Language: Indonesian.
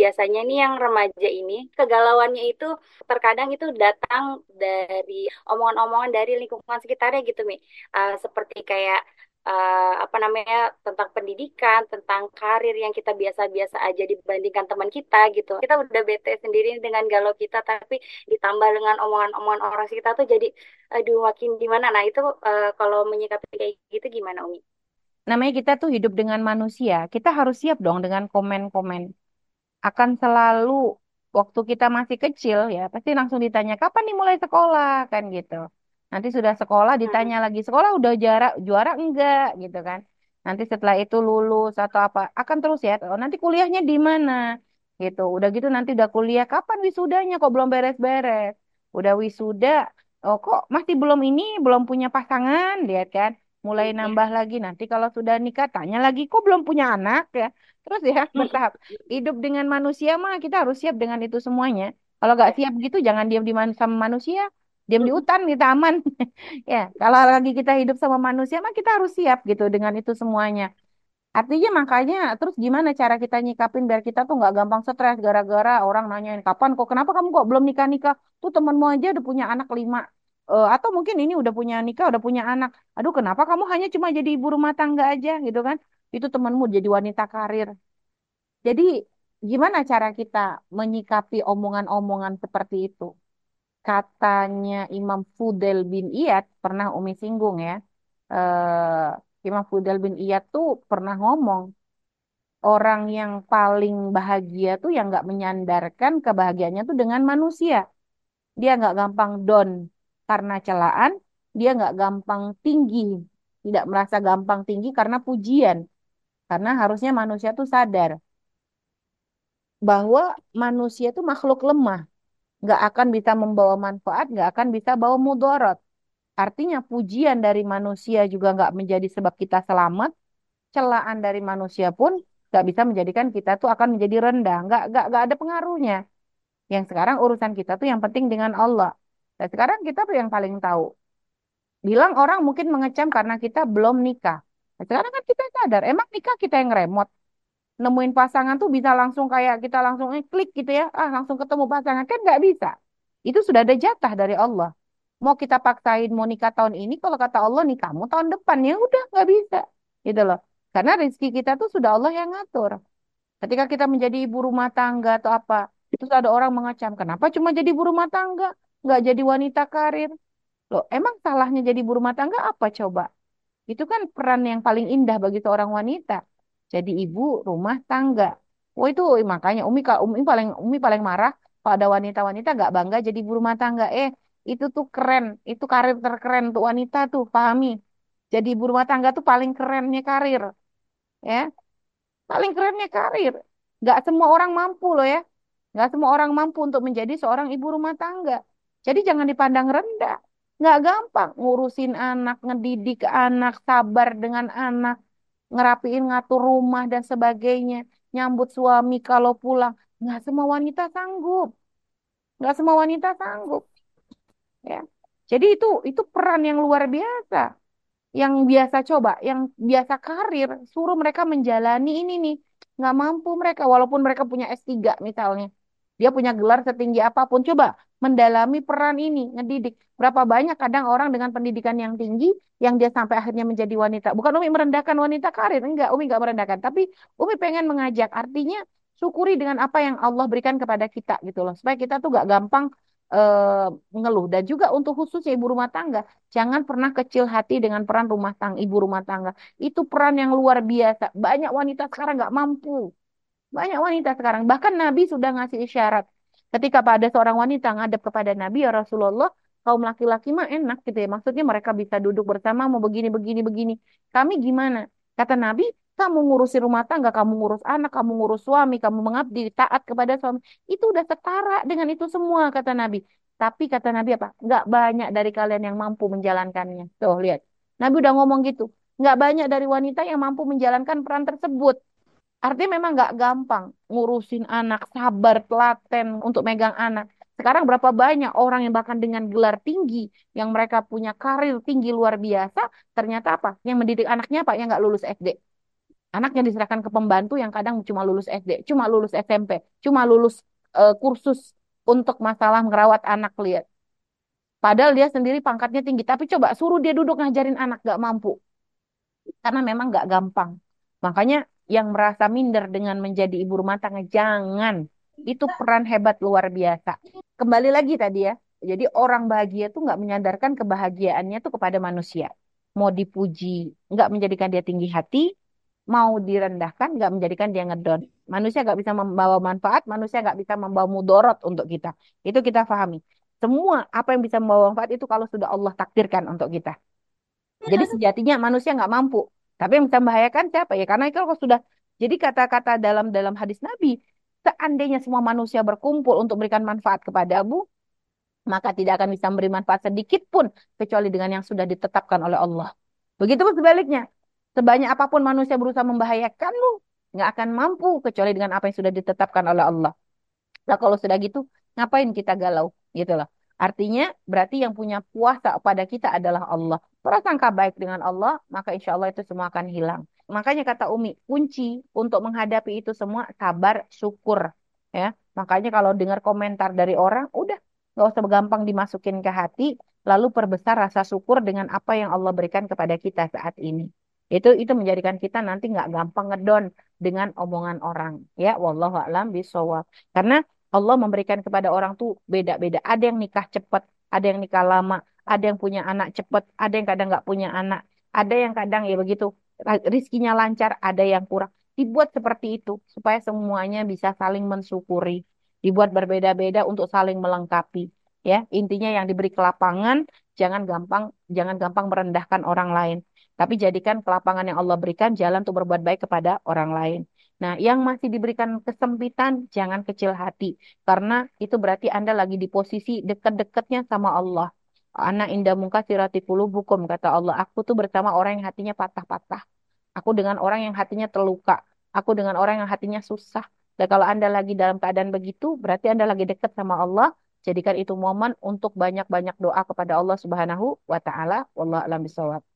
biasanya nih yang remaja ini kegalauannya itu terkadang itu datang dari omongan-omongan dari lingkungan sekitarnya gitu Mi. Uh, seperti kayak uh, apa namanya tentang pendidikan, tentang karir yang kita biasa-biasa aja dibandingkan teman kita gitu. Kita udah bete sendiri dengan galau kita, tapi ditambah dengan omongan-omongan orang sekitar tuh jadi aduh makin gimana. Nah itu uh, kalau menyikapi kayak gitu gimana Umi? Namanya kita tuh hidup dengan manusia, kita harus siap dong dengan komen-komen. Akan selalu waktu kita masih kecil ya pasti langsung ditanya kapan nih mulai sekolah kan gitu. Nanti sudah sekolah Hmm. ditanya lagi sekolah udah jarak juara enggak gitu kan. Nanti setelah itu lulus atau apa akan terus ya. Oh, nanti kuliahnya di mana gitu. Udah gitu nanti udah kuliah kapan wisudanya kok belum beres-beres. Udah wisuda oh kok masih belum ini belum punya pasangan lihat kan. Mulai nambah lagi nanti kalau sudah nikah tanya lagi kok belum punya anak ya. Terus ya bertahap. Hidup dengan manusia mah kita harus siap dengan itu semuanya. Kalau nggak siap gitu jangan diam di man- sama manusia, diam di hutan kita aman. Ya, kalau lagi kita hidup sama manusia mah kita harus siap gitu dengan itu semuanya. Artinya makanya terus gimana cara kita nyikapin biar kita tuh nggak gampang stres gara-gara orang nanyain kapan kok kenapa kamu kok belum nikah-nikah? Tuh temenmu aja udah punya anak lima. Eh, atau mungkin ini udah punya nikah, udah punya anak. Aduh, kenapa kamu hanya cuma jadi ibu rumah tangga aja gitu kan? Itu temenmu jadi wanita karir. Jadi, gimana cara kita menyikapi omongan-omongan seperti itu? Katanya Imam Fudel bin Iyad, pernah Umi singgung ya. eh, Imam Fudel bin Iyad tuh pernah ngomong, orang yang paling bahagia tuh yang nggak menyandarkan kebahagiaannya tuh dengan manusia. Dia nggak gampang down karena celaan, dia nggak gampang tinggi, tidak merasa gampang tinggi karena pujian. Karena harusnya manusia tuh sadar bahwa manusia itu makhluk lemah, nggak akan bisa membawa manfaat, nggak akan bisa bawa mudarat. Artinya pujian dari manusia juga nggak menjadi sebab kita selamat, celaan dari manusia pun nggak bisa menjadikan kita tuh akan menjadi rendah, nggak nggak nggak ada pengaruhnya. Yang sekarang urusan kita tuh yang penting dengan Allah. Dan sekarang kita yang paling tahu. Bilang orang mungkin mengecam karena kita belum nikah. Nah, sekarang kan kita sadar, emang nikah kita yang remote nemuin pasangan tuh bisa langsung kayak kita langsung eh, klik gitu ya, ah langsung ketemu pasangan kan nggak bisa. Itu sudah ada jatah dari Allah. Mau kita paksain mau nikah tahun ini, kalau kata Allah nikahmu tahun depan ya udah nggak bisa, gitu loh. Karena rezeki kita tuh sudah Allah yang ngatur. Ketika kita menjadi ibu rumah tangga atau apa, terus ada orang mengecam, kenapa cuma jadi ibu rumah tangga, nggak jadi wanita karir? Loh, emang salahnya jadi ibu rumah tangga apa coba? Itu kan peran yang paling indah bagi seorang wanita. Jadi ibu rumah tangga. Wah itu eh, makanya Umi kalau Umi paling Umi paling marah kalau ada wanita-wanita gak bangga jadi ibu rumah tangga. Eh itu tuh keren, itu karir terkeren untuk wanita tuh, pahami. Jadi ibu rumah tangga tuh paling kerennya karir, ya. Paling kerennya karir. Gak semua orang mampu loh ya. Gak semua orang mampu untuk menjadi seorang ibu rumah tangga. Jadi jangan dipandang rendah. Nggak gampang ngurusin anak, ngedidik anak, sabar dengan anak ngerapiin ngatur rumah dan sebagainya, nyambut suami kalau pulang. Nggak semua wanita sanggup, nggak semua wanita sanggup, ya. Jadi itu itu peran yang luar biasa, yang biasa coba, yang biasa karir, suruh mereka menjalani ini nih, nggak mampu mereka, walaupun mereka punya S3 misalnya, dia punya gelar setinggi apa pun, coba mendalami peran ini, ngedidik. Berapa banyak kadang orang dengan pendidikan yang tinggi yang dia sampai akhirnya menjadi wanita. Bukan Umi merendahkan wanita karir, enggak, Umi enggak merendahkan. Tapi Umi pengen mengajak, artinya syukuri dengan apa yang Allah berikan kepada kita gitu loh. Supaya kita tuh gak gampang eh, ngeluh. Dan juga untuk khususnya ibu rumah tangga, jangan pernah kecil hati dengan peran rumah tangga, ibu rumah tangga. Itu peran yang luar biasa. Banyak wanita sekarang nggak mampu. Banyak wanita sekarang. Bahkan Nabi sudah ngasih isyarat. Ketika pada seorang wanita ngadep kepada Nabi, ya Rasulullah, kaum laki-laki mah enak gitu ya. Maksudnya mereka bisa duduk bersama, mau begini, begini, begini. Kami gimana? Kata Nabi, kamu ngurusi rumah tangga, kamu ngurus anak, kamu ngurus suami, kamu mengabdi, taat kepada suami. Itu udah setara dengan itu semua, kata Nabi. Tapi kata Nabi apa? Nggak banyak dari kalian yang mampu menjalankannya. Tuh, lihat. Nabi udah ngomong gitu. Nggak banyak dari wanita yang mampu menjalankan peran tersebut. Artinya memang nggak gampang ngurusin anak, sabar, telaten untuk megang anak. Sekarang berapa banyak orang yang bahkan dengan gelar tinggi, yang mereka punya karir tinggi luar biasa, ternyata apa? Yang mendidik anaknya apa? Yang nggak lulus SD. Anaknya diserahkan ke pembantu yang kadang cuma lulus SD, cuma lulus SMP, cuma lulus eh, kursus untuk masalah merawat anak lihat. Padahal dia sendiri pangkatnya tinggi, tapi coba suruh dia duduk ngajarin anak gak mampu karena memang nggak gampang. Makanya yang merasa minder dengan menjadi ibu rumah tangga, jangan. Itu peran hebat luar biasa. Kembali lagi tadi ya. Jadi orang bahagia tuh nggak menyadarkan kebahagiaannya tuh kepada manusia. Mau dipuji, nggak menjadikan dia tinggi hati. Mau direndahkan, nggak menjadikan dia ngedon. Manusia nggak bisa membawa manfaat, manusia nggak bisa membawa mudorot untuk kita. Itu kita pahami. Semua apa yang bisa membawa manfaat itu kalau sudah Allah takdirkan untuk kita. Jadi sejatinya manusia nggak mampu. Tapi yang bisa membahayakan siapa ya? Karena kalau sudah jadi kata-kata dalam dalam hadis Nabi, seandainya semua manusia berkumpul untuk memberikan manfaat kepadamu, maka tidak akan bisa memberi manfaat sedikit pun kecuali dengan yang sudah ditetapkan oleh Allah. Begitupun sebaliknya, sebanyak apa pun manusia berusaha membahayakanmu, nggak akan mampu kecuali dengan apa yang sudah ditetapkan oleh Allah. Nah, kalau sudah gitu, ngapain kita galau? Gitu loh. Artinya, berarti yang punya kuasa pada kita adalah Allah. Prasangka baik dengan Allah, maka insya Allah itu semua akan hilang. Makanya kata Umi, kunci untuk menghadapi itu semua sabar, syukur. Ya, makanya kalau dengar komentar dari orang, udah nggak usah gampang dimasukin ke hati, lalu perbesar rasa syukur dengan apa yang Allah berikan kepada kita saat ini. Itu itu menjadikan kita nanti nggak gampang ngedon dengan omongan orang. Ya, wallahu a'lam bishawab. Karena Allah memberikan kepada orang tuh beda-beda. Ada yang nikah cepat, ada yang nikah lama, ada yang punya anak cepat, ada yang kadang nggak punya anak, ada yang kadang ya begitu rizkinya lancar, ada yang kurang. Dibuat seperti itu supaya semuanya bisa saling mensyukuri. Dibuat berbeda-beda untuk saling melengkapi. Ya, intinya yang diberi kelapangan jangan gampang jangan gampang merendahkan orang lain. Tapi jadikan kelapangan yang Allah berikan jalan untuk berbuat baik kepada orang lain. Nah, yang masih diberikan kesempitan, jangan kecil hati. Karena itu berarti Anda lagi di posisi dekat-dekatnya sama Allah. Anak indah muka sirati bukum, kata Allah. Aku tuh bersama orang yang hatinya patah-patah. Aku dengan orang yang hatinya terluka. Aku dengan orang yang hatinya susah. Dan kalau Anda lagi dalam keadaan begitu, berarti Anda lagi dekat sama Allah. Jadikan itu momen untuk banyak-banyak doa kepada Allah Subhanahu wa taala. Wallahu a'lam bishawab.